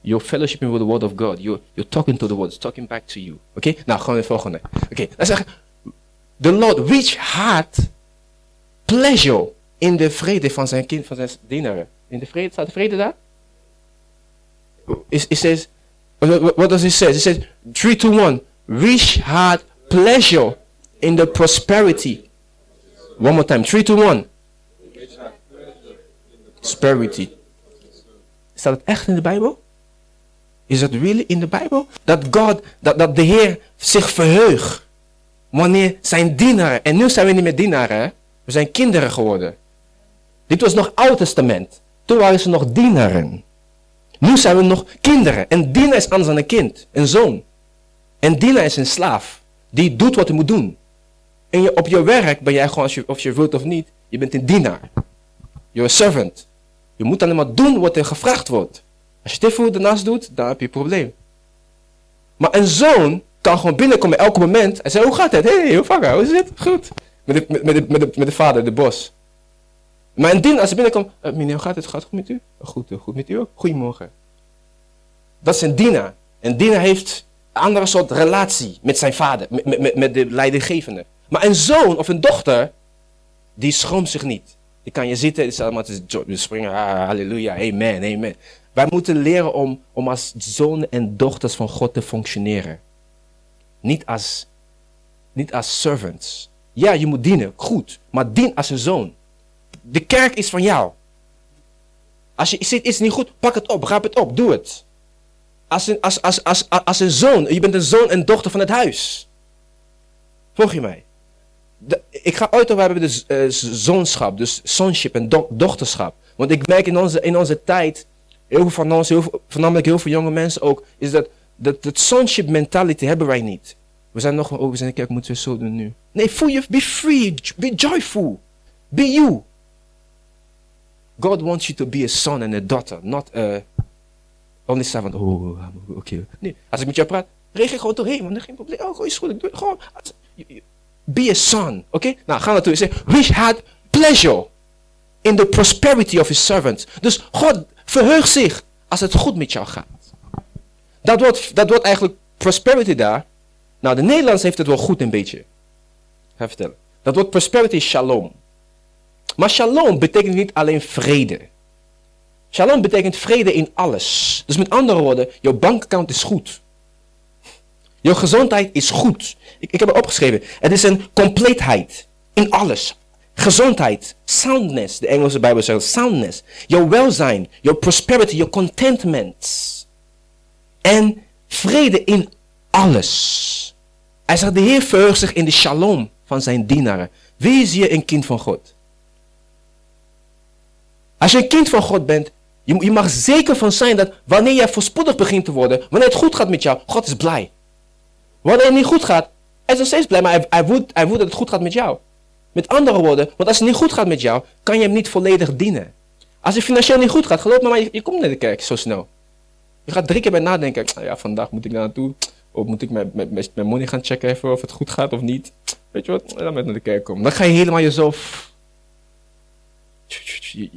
You're fellowshipping with the word of God. You're, you're talking to the word. It's talking back to you. Okay? Now. Okay. The Lord, which had pleasure in de vrede van zijn kind, van zijn dienaren. In de vrede, staat de vrede daar? It, it says, what does it say? It says, 3 to 1. Which had pleasure in the prosperity. One more time. 3 to 1. Prosperity. Staat het echt in de Bijbel? Is het really in de Bijbel? Dat God, dat, dat de Heer zich verheugt wanneer zijn dienaren, en nu zijn we niet meer dienaren, we zijn kinderen geworden. Dit was nog Oud Testament. Toen waren ze nog dienaren. Nu zijn we nog kinderen. En dienaar is anders dan een kind, een zoon. En dienaar is een slaaf. Die doet wat hij moet doen. En op je werk ben jij gewoon, als je, of je wilt of niet, je bent een dienaar. You're a servant. Je moet alleen maar doen wat er gevraagd wordt. Als je dit voor daarnaast doet, dan heb je een probleem. Maar een zoon kan gewoon binnenkomen elk moment en zeggen, hoe gaat het? Hé, hey, hoe hoe is het? Goed. Met de, met, met, met, de, met de vader, de bos. Maar een dien, als hij binnenkomt, uh, meneer, hoe gaat het? Gaat het goed met u? Goed, uh, goed met u ook? Goedemorgen. Dat is een dienaar. Een dienaar heeft een andere soort relatie met zijn vader, met, met de leidinggevende. Maar een zoon of een dochter, die schroomt zich niet. Die kan je zitten, die staat allemaal te springen, ah, halleluja, amen, amen. Wij moeten leren om, om als zonen en dochters van God te functioneren. Niet als, niet als servants. Ja, je moet dienen, goed. Maar dien als een zoon. De kerk is van jou. Als je ziet iets niet goed, pak het op, raap het op, doe het. Als een, als, als, als, als een zoon, je bent een zoon en dochter van het huis. Volg je mij? Ik ga ooit over hebben de uh, zoonschap, dus sonship en dochterschap. Want ik merk in onze, in onze tijd, heel veel van ons, heel voornamelijk heel veel jonge mensen ook, is dat dat, dat sonship mentality hebben wij niet. We zijn nog, oh, we zijn kijk, moeten we zo doen nu. Nee, voel je, be free, be joyful, be you. God wants you to be a son and a daughter, not a only servant. Oh, oké. Okay. Nee, als ik met jou praat, reageer gewoon doorheen, want er geen probleem. Oh, goed, ik doe het gewoon. Be a son, oké? Nou, ga naartoe. Zeg, which had pleasure in the prosperity of his servants. Dus God verheugt zich als het goed met jou gaat. Dat wordt, dat wordt eigenlijk prosperity daar. Nou, de Nederlands heeft het wel goed een beetje. Ik ga vertellen. Dat wordt prosperity shalom. Maar shalom betekent niet alleen vrede. Shalom betekent vrede in alles. Dus met andere woorden, jouw bankaccount is goed. Jouw gezondheid is goed. Ik, heb het opgeschreven. Het is een compleetheid in alles. Gezondheid, soundness, de Engelse Bijbel zegt soundness. Jouw welzijn, jouw prosperity, jouw contentment en vrede in alles. Hij zegt, de Heer verheugt zich in de shalom van zijn dienaren. Wees je een kind van God. Als je een kind van God bent, je, je mag zeker van zijn dat wanneer je voorspoedig begint te worden, wanneer het goed gaat met jou, God is blij. Wanneer het niet goed gaat, is nog steeds blij, maar hij, hij, hij dat het goed gaat met jou. Met andere woorden, want als het niet goed gaat met jou, kan je hem niet volledig dienen. Als het financieel niet goed gaat, geloof me maar, je, komt naar de kerk zo snel. Je gaat drie keer bij nadenken. "Ah Ja, vandaag moet ik daar naartoe. Of moet ik mijn, mijn, money gaan checken even of het goed gaat of niet. Weet je wat? Dan met naar de kerk komen. Dan ga je helemaal jezelf... Je,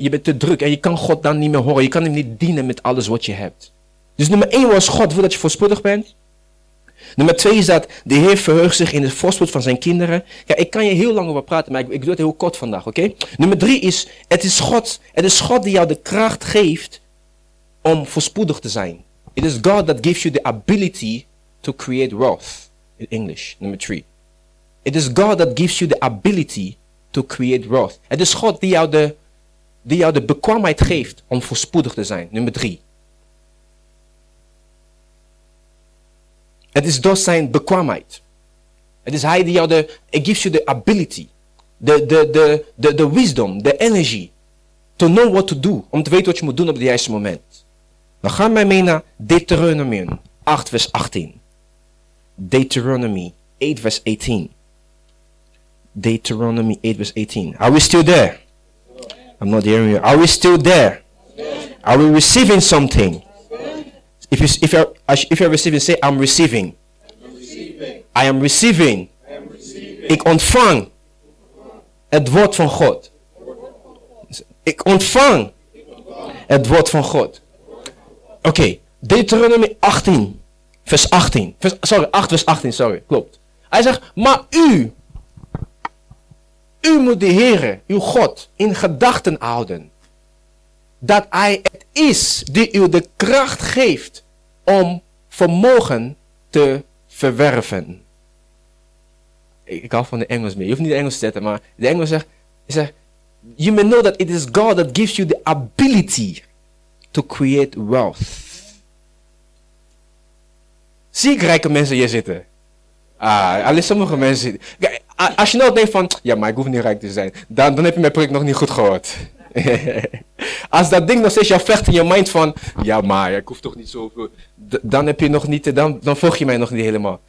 je, bent- te druk en je kan God dan niet meer horen. Je kan hem niet dienen met alles wat je hebt. Dus nummer één was God wil dat je voorspoedig bent. Nummer twee is dat de Heer verheugt zich in de voorspoed van zijn kinderen. Ja, ik kan je heel lang over praten, maar ik, doe het heel kort vandaag, oké? Nummer drie is, het is God, het is God die jou de kracht geeft om voorspoedig te zijn. It is God that gives you the ability to create wealth. In English, number three. It is God that gives you the ability to create wealth. Het is God die jou de, die jou de bekwaamheid geeft om voorspoedig te zijn. Nummer drie. Het is door zijn bekwaamheid. Het is hij die jou de, it gives you the ability, de, de, de, de, de wisdom, de energy, to know what to do, om te weten wat je moet doen op het juiste moment. Dan gaan wij mee naar Deuteronomium 8 vers 18. Deuteronomy 8 vers 18. Deuteronomy 8 verse 18. Are we still there? I'm not hearing you. Are we still there? Are we receiving something? If you if you're if you're receiving, say I'm receiving. I am receiving. Ik ontvang het woord van God. Ik ontvang het woord van God. Oké, Deuteronomy 18, vers 18. Vers, sorry, 8 vers 18, sorry, klopt. Hij zegt, maar u, u moet de Heere, uw God, in gedachten houden. Dat Hij het is die u de kracht geeft om vermogen te verwerven. Ik, hou van de Engels mee. Je hoeft niet de Engels te zetten, maar de Engels zegt, zegt You may know that it is God that gives you the ability to create wealth. Zie ik rijke mensen hier zitten? Ah, alleen sommige mensen. Als je nou denkt van, ja, maar ik hoef niet rijk te zijn, dan, dan heb je mijn preek nog niet goed gehoord. Als dat ding nog steeds jou vecht in je mind van, ja, maar ik hoef toch niet zoveel, dan heb je nog niet, dan, dan volg je mij nog niet helemaal.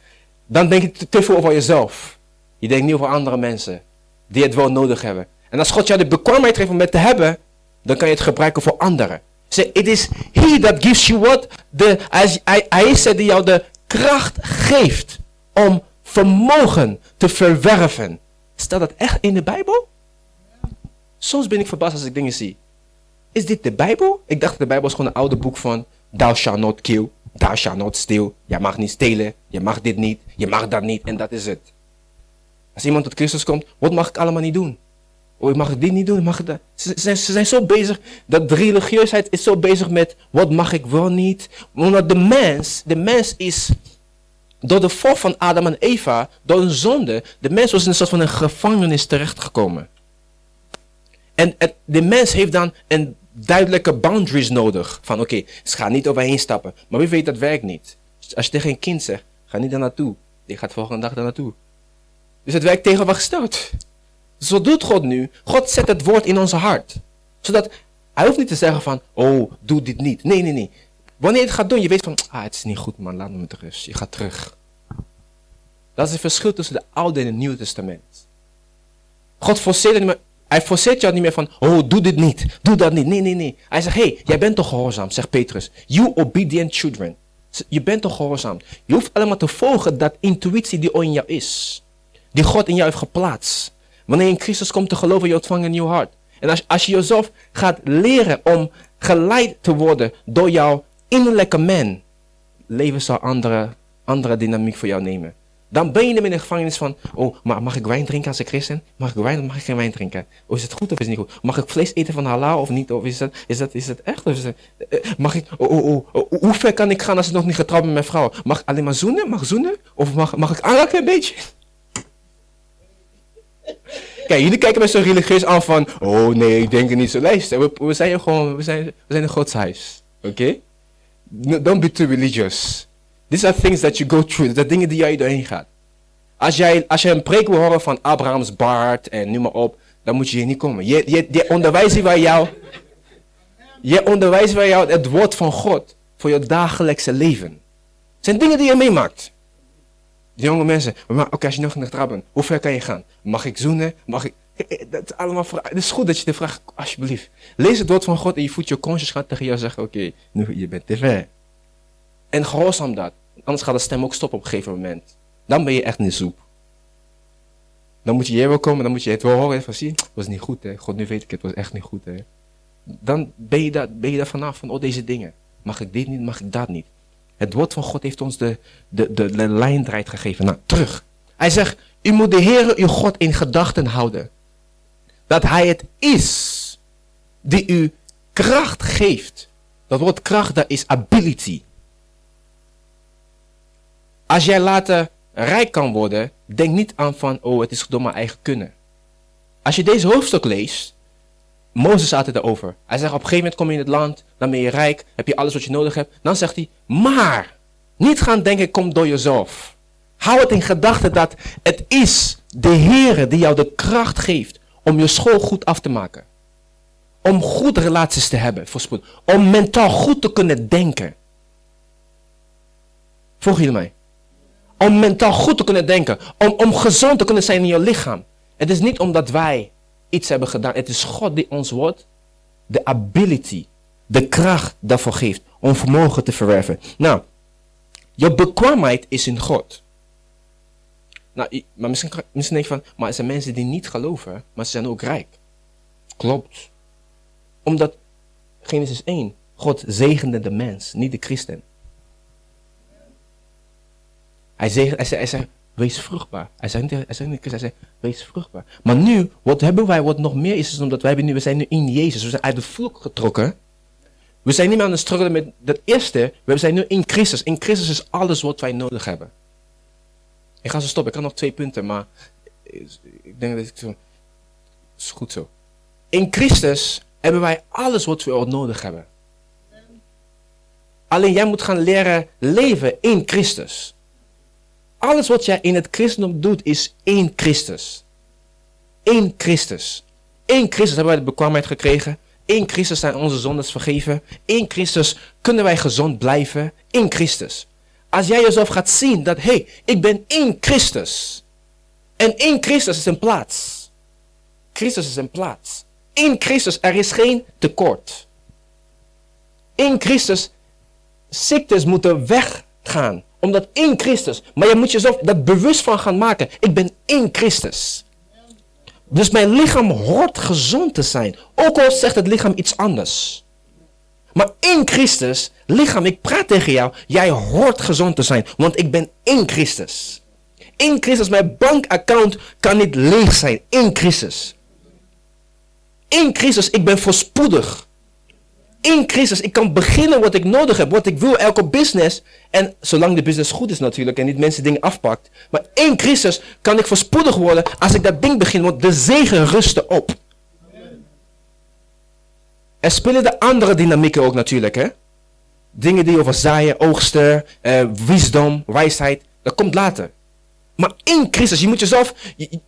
Dan denk je te, veel over jezelf. Je denkt niet over andere mensen die het wel nodig hebben. En als God jou de bekwaamheid geeft om het te hebben, dan kan je het gebruiken voor anderen. Say, it is he that gives you what? De, hij, hij, hij is die jou de kracht geeft om vermogen te verwerven. Staat dat echt in de Bijbel? Soms ben ik verbaasd als ik dingen zie. Is dit de Bijbel? Ik dacht de Bijbel is gewoon een oude boek van Thou shalt not kill, thou shalt not steal. Je mag niet stelen, je mag dit niet, je mag dat niet en dat is het. Als iemand tot Christus komt, wat mag ik allemaal niet doen? Oh, ik mag dit niet doen, ik mag dat. Ze, ze zijn, ze zijn zo bezig, dat de religieusheid is zo bezig met wat mag ik wel niet. Omdat de mens, de mens is door de val van Adam en Eva, door een zonde, de mens was in een soort van een gevangenis terechtgekomen. En de mens heeft dan een duidelijke boundaries nodig. Van oké, ze gaan niet overheen stappen. Maar wie weet dat werkt niet. Dus als je tegen een kind zegt, ga niet daar naartoe. Die gaat volgende dag daar naartoe. Dus het werkt tegenovergesteld. Zo doet God nu. God zet het woord in onze hart. Zodat hij hoeft niet te zeggen van, oh, doe dit niet. Nee, nee, nee. Wanneer je het gaat doen, je weet van, ah, het is niet goed man, laat me met rust. Je gaat terug. Dat is het verschil tussen de Oude en het Nieuwe Testament. God forceert niet meer, hij forceert jou niet meer van, oh, doe dit niet, doe dat niet. Nee, nee, nee. Hij zegt, hey, jij bent toch gehoorzaam, zegt Petrus. You obedient children. Je bent toch gehoorzaam. Je hoeft alleen maar te volgen dat intuïtie die in jou is. Die God in jou heeft geplaatst. Wanneer je in Christus komt te geloven, je ontvangt een nieuw hart. En als, als je jezelf gaat leren om geleid te worden door jouw innerlijke man, leven zal andere, andere dynamiek voor jou nemen. Dan ben je meer in de gevangenis van, oh, maar mag ik wijn drinken als ik christen? Mag ik wijn of mag ik geen wijn drinken? Oh, is het goed of is het niet goed? Mag ik vlees eten van halal of niet? Of is dat, is dat, is dat echt? Of is dat, eh, mag ik, oh, oh, oh, oh, hoe ver kan ik gaan als ik nog niet getrouwd ben met mijn vrouw? Mag ik alleen maar zoenen? Mag ik zoenen? Of mag, mag ik aanraken een beetje? Kijk, jullie kijken mij zo religieus aan van, oh nee, ik denk er niet zo. Luister, we, we zijn gewoon, we zijn, we zijn een godshuis. Oké? Don't be too religious. These are things that you go through. Zijn dingen die jij doorheen gaat. Als jij, als je een preek wil horen van Abrahams baard en noem maar op, dan moet je hier niet komen. Je, je, je onderwijst waar jou, je onderwijst waar jou het woord van God voor je dagelijkse leven. Het zijn dingen die je meemaakt. Jonge mensen, maar oké, als je nog trouw bent, hoe ver kan je gaan? Mag ik zoenen? Mag ik... Dat allemaal. Het is goed dat je de vraag, alsjeblieft. Lees het woord van God en je voelt je conscious gaat tegen jou zeggen, oké, nu je bent te ver. En gehoorzaam dat. Anders gaat de stem ook stoppen op een gegeven moment. Dan ben je echt in de soep. Dan moet je hier wel komen, dan moet je het wel horen van, zie, het was niet goed hè. God, nu weet ik het, was echt niet goed hè. Dan ben je, daar, ben je daar vanaf van, oh deze dingen. Mag ik dit niet, mag ik dat niet. Het woord van God heeft ons de, de, de, de lijndraad gegeven. Nou, terug. Hij zegt, u moet de Heer uw God in gedachten houden. Dat Hij het is die u kracht geeft. Dat woord kracht, dat is ability. Als jij later rijk kan worden, denk niet aan van, oh, het is door mijn eigen kunnen. Als je deze hoofdstuk leest, Mozes had het erover. Hij zegt, op een gegeven moment kom je in het land, dan ben je rijk, heb je alles wat je nodig hebt. Dan zegt hij, maar, niet gaan denken, kom door jezelf. Hou het in gedachten dat het is de Heer die jou de kracht geeft om je school goed af te maken. Om goede relaties te hebben, voorspoed. Om mentaal goed te kunnen denken. Volg jullie mij? Om mentaal goed te kunnen denken. Om, om gezond te kunnen zijn in je lichaam. Het is niet omdat wij iets hebben gedaan. Het is God die ons wordt de ability, de kracht daarvoor geeft om vermogen te verwerven. Nou, je bekwaamheid is in God. Nou, maar misschien, misschien denk je van, maar er zijn mensen die niet geloven, maar ze zijn ook rijk. Klopt. Omdat, Genesis 1, God zegende de mens, niet de christen. Hij, zegt, hij, zei, hij wees vruchtbaar. Hij zei hij zei hij zei, wees vruchtbaar. Maar nu, wat hebben wij, wat nog meer is, omdat wij nu, we zijn nu in Jezus. We zijn uit de vloek getrokken. We zijn niet meer aan het struggelen met dat eerste. We zijn nu in Christus. In Christus is alles wat wij nodig hebben. Ik ga zo stoppen. Ik kan nog twee punten, maar ik denk dat ik zo... is goed zo. In Christus hebben wij alles wat we nodig hebben. Alleen jij moet gaan leren leven in Christus. Alles wat jij in het christendom doet is één Christus. Eén Christus. Eén Christus hebben wij de bekwaamheid gekregen. In Christus zijn onze zondes vergeven. In Christus kunnen wij gezond blijven. In Christus. Als jij jezelf gaat zien dat, hé, hey, ik ben in Christus. En in Christus is een plaats. Christus is een plaats. In Christus er is geen tekort. In Christus ziektes moeten weggaan omdat in Christus. Maar je moet jezelf dat bewust van gaan maken. Ik ben in Christus. Dus mijn lichaam hoort gezond te zijn. Ook al zegt het lichaam iets anders. Maar in Christus, lichaam, ik praat tegen jou. Jij hoort gezond te zijn. Want ik ben in Christus. In Christus, mijn bankaccount kan niet leeg zijn. In Christus. In Christus, ik ben voorspoedig in Christus, ik kan beginnen wat ik nodig heb, wat ik wil, elke business. En zolang de business goed is natuurlijk en niet mensen dingen afpakt. Maar in Christus kan ik voorspoedig worden als ik dat ding begin, want de zegen rustte op. Er spelen de andere dynamieken ook natuurlijk, hè. Dingen die over zaaien, oogsten, uh, wisdom, wijsheid, dat komt later. Maar in Christus, je moet jezelf,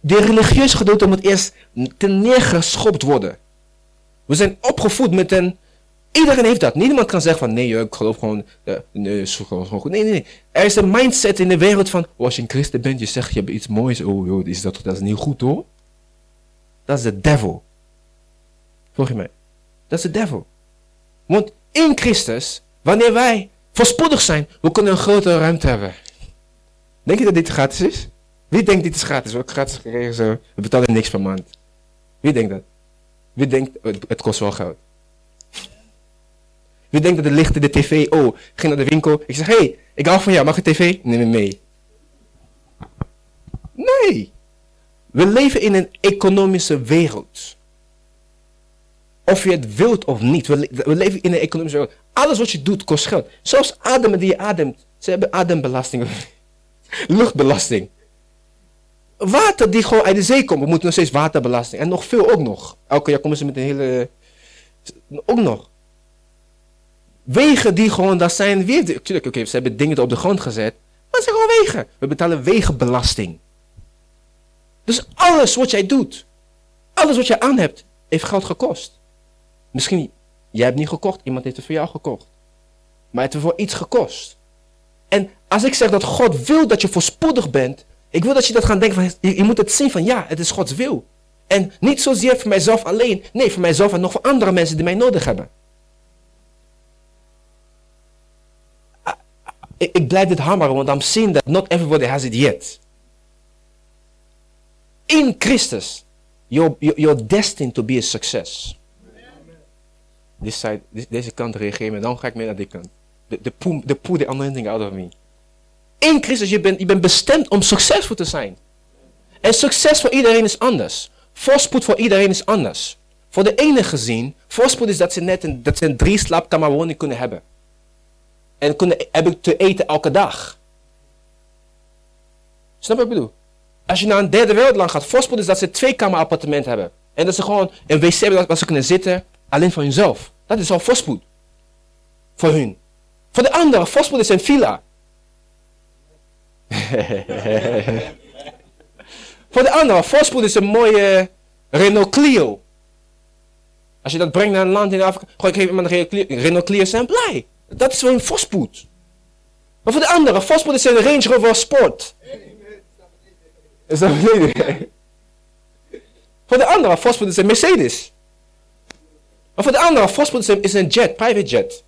de religieuze gedeelte moet eerst ten neergeschopt worden. We zijn opgevoed met een Iedereen heeft dat. Niemand kan zeggen van nee, ik geloof gewoon, uh, nee, goed. Nee, nee, nee. Er is een mindset in de wereld van, oh, als je een christen bent, je zegt je hebt iets moois. Oh, joh, is dat, dat is niet goed hoor. Dat is de devil. Volg je mij? Dat is de devil. Want in Christus, wanneer wij voorspoedig zijn, we kunnen een grotere ruimte hebben. Denk je dat dit gratis is? Wie denkt dit is gratis? Ook gratis gekregen zo. We betalen niks per maand. Wie denkt dat? Wie denkt het kost wel geld? Wie denkt dat de lichten, de tv, oh, ging naar de winkel. Ik zeg, hé, hey, ik hou van jou, mag ik tv? Neem me mee. Nee. We leven in een economische wereld. Of je het wilt of niet. We, we leven in een economische wereld. Alles wat je doet kost geld. Zelfs ademen die je ademt. Ze hebben adembelasting. Luchtbelasting. Water die gewoon uit de zee komt. We moeten nog steeds waterbelasting. En nog veel ook nog. Elke jaar komen ze met een hele... Ook nog. Wegen die gewoon, dat zijn weer, tuurlijk, oké, ze hebben dingen op de grond gezet, maar het zijn gewoon wegen. We betalen wegenbelasting. Dus alles wat jij doet, alles wat jij aan hebt, heeft geld gekost. Misschien, jij hebt niet gekocht, iemand heeft het voor jou gekocht. Maar het heeft voor iets gekost. En als ik zeg dat God wil dat je voorspoedig bent, ik wil dat je dat gaat denken van, je moet het zien van ja, het is Gods wil. En niet zozeer voor mijzelf alleen, nee, voor mijzelf en nog voor andere mensen die mij nodig hebben. Ah, ah, Ik, ik blijf dit hameren, want I'm seeing that not everybody has it yet. In Christus, you're, you're destined to be a success. Deze kant reageert me, dan ga ik mee naar die kant. De, poe, de poe, the anointing out of me. In Christus, je bent, je bent bestemd om succesvol te zijn. En succes voor iedereen is anders. Voorspoed voor iedereen is anders. Voor de ene gezien, voorspoed is dat ze net een, dat ze een drie slaapkamerwoning kunnen hebben. En kunnen hebben te eten elke dag. Snap wat ik bedoel? Als je naar een derde wereldland gaat, voorspoed is dat ze twee kamer appartement hebben. En dat ze gewoon een wc hebben waar ze kunnen zitten, alleen voor hunzelf. Dat is al voorspoed. Voor hun. Voor de andere, voorspoed is een villa. Voor de andere, voorspoed is een mooie Renault Clio. Als je dat brengt naar een land in Afrika, gooi ik geef iemand een Renault Clio zijn blij. Dat is wel een voorspoed. Maar voor de andere, voorspoed is een Range Rover Sport. Is dat beneden? Voor de andere, voorspoed is een Mercedes. Maar voor de andere, voorspoed is een, jet, private jet.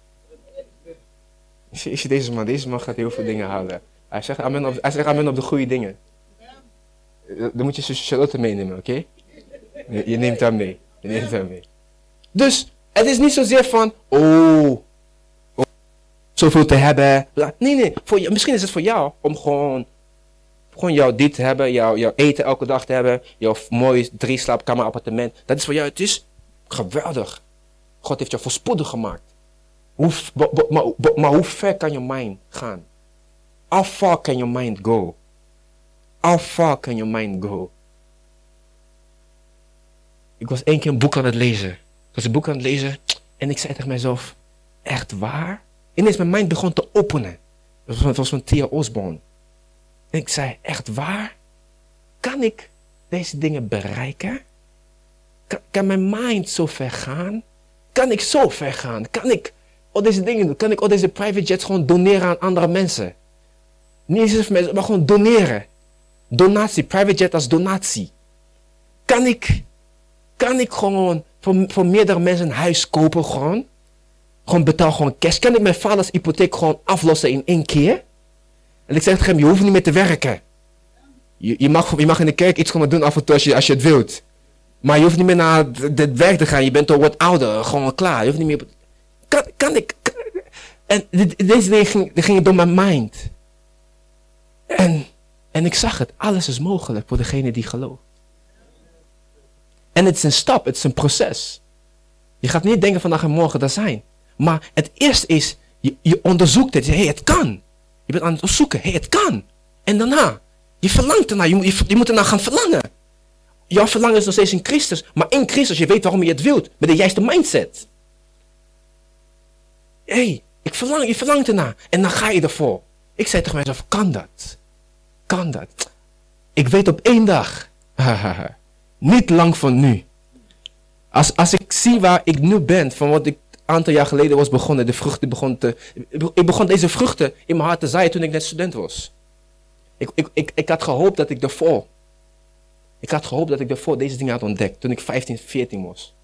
Is, is deze man, deze man gaat heel veel dingen halen. Hij zegt amen op, hij op de goede dingen. Dan moet je zus Charlotte meenemen, oké? Je, je neemt haar mee. Je neemt haar mee. Dus, het is niet zozeer van, oh, zoveel te hebben. Nee, nee, voor, misschien is het voor jou om gewoon, gewoon jouw dit te hebben, jouw, jouw eten elke dag te hebben, jouw mooi drie slaapkamer appartement. Dat is voor jou, het is geweldig. God heeft jou voorspoedig gemaakt. Hoe, maar, maar hoe ver kan je mind gaan? How far can your mind go? How far can your mind go? Ik was één keer een boek aan het lezen. Ik was een boek aan het lezen en ik zei tegen mezelf, echt waar? Ineens mijn mind begon te openen. Het was van, Thea Osborne. En ik zei, echt waar? Kan ik deze dingen bereiken? Kan, kan mijn mind zo ver gaan? Kan ik zo ver gaan? Kan ik al deze dingen doen? Kan ik al deze private jets gewoon doneren aan andere mensen? Niet eens voor mensen, maar gewoon doneren. Donatie, private jet als donatie. Kan ik, kan ik gewoon voor, voor meerdere mensen een huis kopen gewoon? Gewoon betaal gewoon cash. Kan ik mijn vaders hypotheek gewoon aflossen in één keer? En ik zeg tegen hem, je hoeft niet meer te werken. Je, je, mag, je mag in de kerk iets komen doen af en toe als je, als je het wilt. Maar je hoeft niet meer naar het, werk te gaan. Je bent al wat ouder. Gewoon klaar. Je hoeft niet meer... Kan, kan ik... en deze dingen ging- gingen door mijn mind. En, en ik zag het. Alles is mogelijk voor degene die gelooft. En het is een stap. Het is een proces. Je gaat niet denken vandaag en morgen dat zijn. Maar het eerste is, je, je onderzoekt het. Hé, hey, het kan. Je bent aan het onderzoeken. Hé, hey, het kan. En daarna, je verlangt ernaar. Je, je, moet ernaar gaan verlangen. Jouw verlangen is nog steeds in Christus. Maar in Christus, je weet waarom je het wilt. Met de juiste mindset. Hé, hey, ik verlang, je verlangt ernaar. En dan ga je ervoor. Ik zei tegen mezelf, kan dat? Kan dat? Ik weet op één dag. niet lang van nu. Als, als ik zie waar ik nu ben, van wat ik aantal jaar geleden was begonnen, de vruchten begon te... Ik begon deze vruchten in mijn hart te zaaien toen ik net student was. Ik, ik, ik, ik had gehoopt dat ik daarvoor... Ik had gehoopt dat ik daarvoor deze dingen had ontdekt, toen ik 15, 14 was.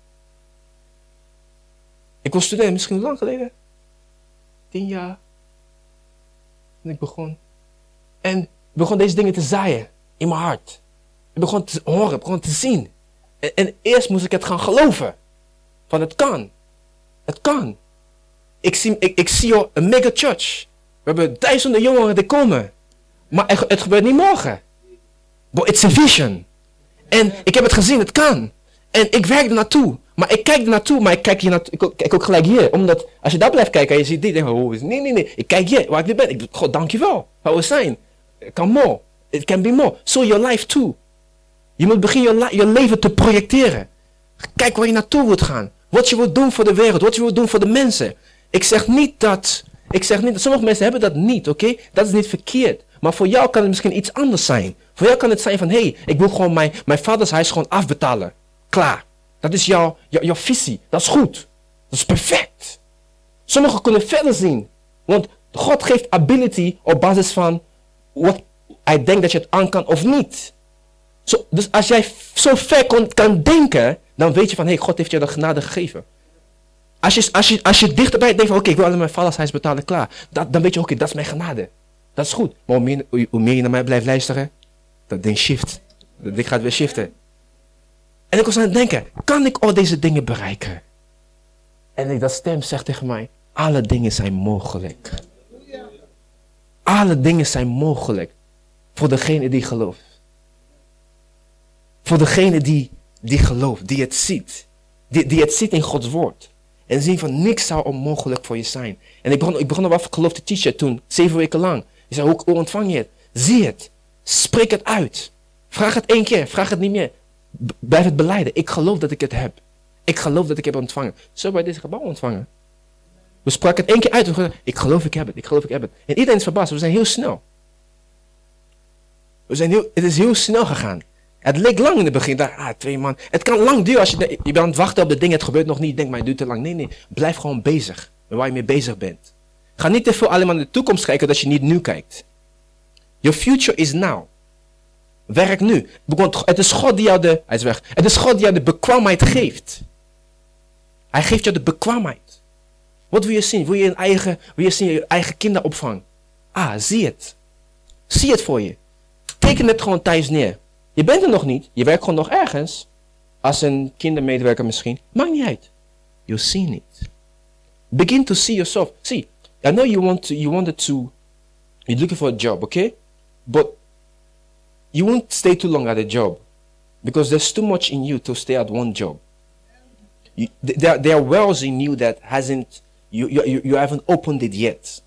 Ik was student, misschien lang geleden. Tien jaar. Toen ik begon. En begon deze dingen te zaaien in mijn hart. Ik begon te horen, begon te zien. En, en eerst moest ik het gaan geloven. Van het kan. Het kan. Ik zie, ik, zie een mega church. We hebben duizenden jongeren die komen. Maar het, het gebeurt niet morgen. But it's a vision. En ik heb het gezien, het kan. En ik werk er naartoe. Maar ik kijk er naartoe, maar ik kijk, hier naartoe, ik kijk ook gelijk hier. Omdat als je daar blijft kijken en je ziet dit, denk je, oh, nee, nee, nee. Ik kijk hier, waar ik nu ben. Ik, God, dankjewel. Waar we zijn. It can more. It can be more. So your life too. Je moet beginnen je leven te projecteren. Kijk waar je naartoe wilt gaan. Wat je wilt doen voor de wereld. Wat je wilt doen voor de mensen. Ik zeg niet dat... Ik zeg niet... Sommige mensen hebben dat niet, oké? Dat is niet verkeerd. Maar voor jou kan het misschien iets anders zijn. Voor jou kan het zijn van, hé, hey, ik wil gewoon mijn, mijn vaders huis gewoon afbetalen. Klaar. Dat is jouw, jouw, jouw visie. Dat is goed. Dat is perfect. Sommigen kunnen verder zien. Want God geeft ability op basis van wat hij denkt dat je het aan kan of niet. Zo, dus als jij zo ver kan denken, dan weet je van, hé, hey, God heeft je de genade gegeven. Als je, als je, als je dichterbij denkt van, oké, ik wil alleen mijn vadershuis betalen, klaar. Dat, dan weet je, oké, dat is mijn genade. Dat is goed. Maar hoe meer, hoe, meer je naar mij blijft luisteren, dat ding shift. Dat ding gaat weer shiften. En ik was aan het denken, kan ik al deze dingen bereiken? En dat stem zegt tegen mij, alle dingen zijn mogelijk. Alle dingen zijn mogelijk voor degene die gelooft. Voor degene die, die gelooft, die het ziet. Die, die het ziet in Gods woord. En zien van niks zou onmogelijk voor je zijn. En ik begon, ik begon over geloof te teachen toen, zeven weken lang. Je zei, hoe, ontvang je het? Zie het. Spreek het uit. Vraag het één keer, vraag het niet meer. blijf het beleiden. Ik geloof dat ik het heb. Ik geloof dat ik heb ontvangen. Zo bij dit gebouw ontvangen. We spraken het één keer uit. Ik geloof ik heb het. Ik geloof ik heb het. En iedereen is verbaasd. We zijn heel snel. We zijn heel, het is heel snel gegaan. Het leek lang in het begin. Ah, twee man. Het kan lang duren als je, je bent aan het wachten op de dingen. Het gebeurt nog niet. Denk maar, het duurt te lang. Nee, nee. Blijf gewoon bezig. Waar je mee bezig bent. Ga niet te veel alleen maar naar de toekomst kijken dat je niet nu kijkt. Your future is now. Werk nu. Het is God die jou de, hij is weg. Het is God die jou de bekwaamheid geeft. Hij geeft jou de bekwaamheid. Wat wil je zien? Wil je een eigen, wil je zien je eigen kinderopvang? Ah, zie het. Zie het voor je. Teken het gewoon thuis neer. Je bent er nog niet. Je werkt gewoon nog ergens. Als een kindermedewerker misschien. Maakt niet uit. You see it. Begin to see yourself. See, I know you want to, you wanted to, you're looking for a job, okay? But you won't stay too long at a job because there's too much in you to stay at one job. You, there, there are wells in you that hasn't, you, you, you haven't opened it yet.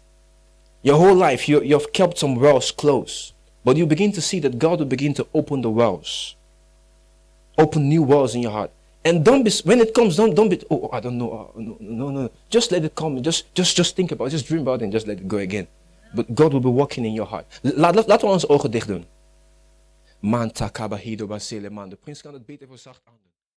Your whole life, you, you've kept some wells closed. But you begin to see that God will begin to open the wells. Open new wells in your heart. And don't be, when it comes, don't, don't be, oh, oh I don't know, oh, no, no, no. Just let it come. Just, just, just think about it. Just dream about it and just let it go again. But God will be working in your heart. Laat, laat, laten we onze ogen dicht doen. Man takaba hido basile man. De prins kan het beter aan.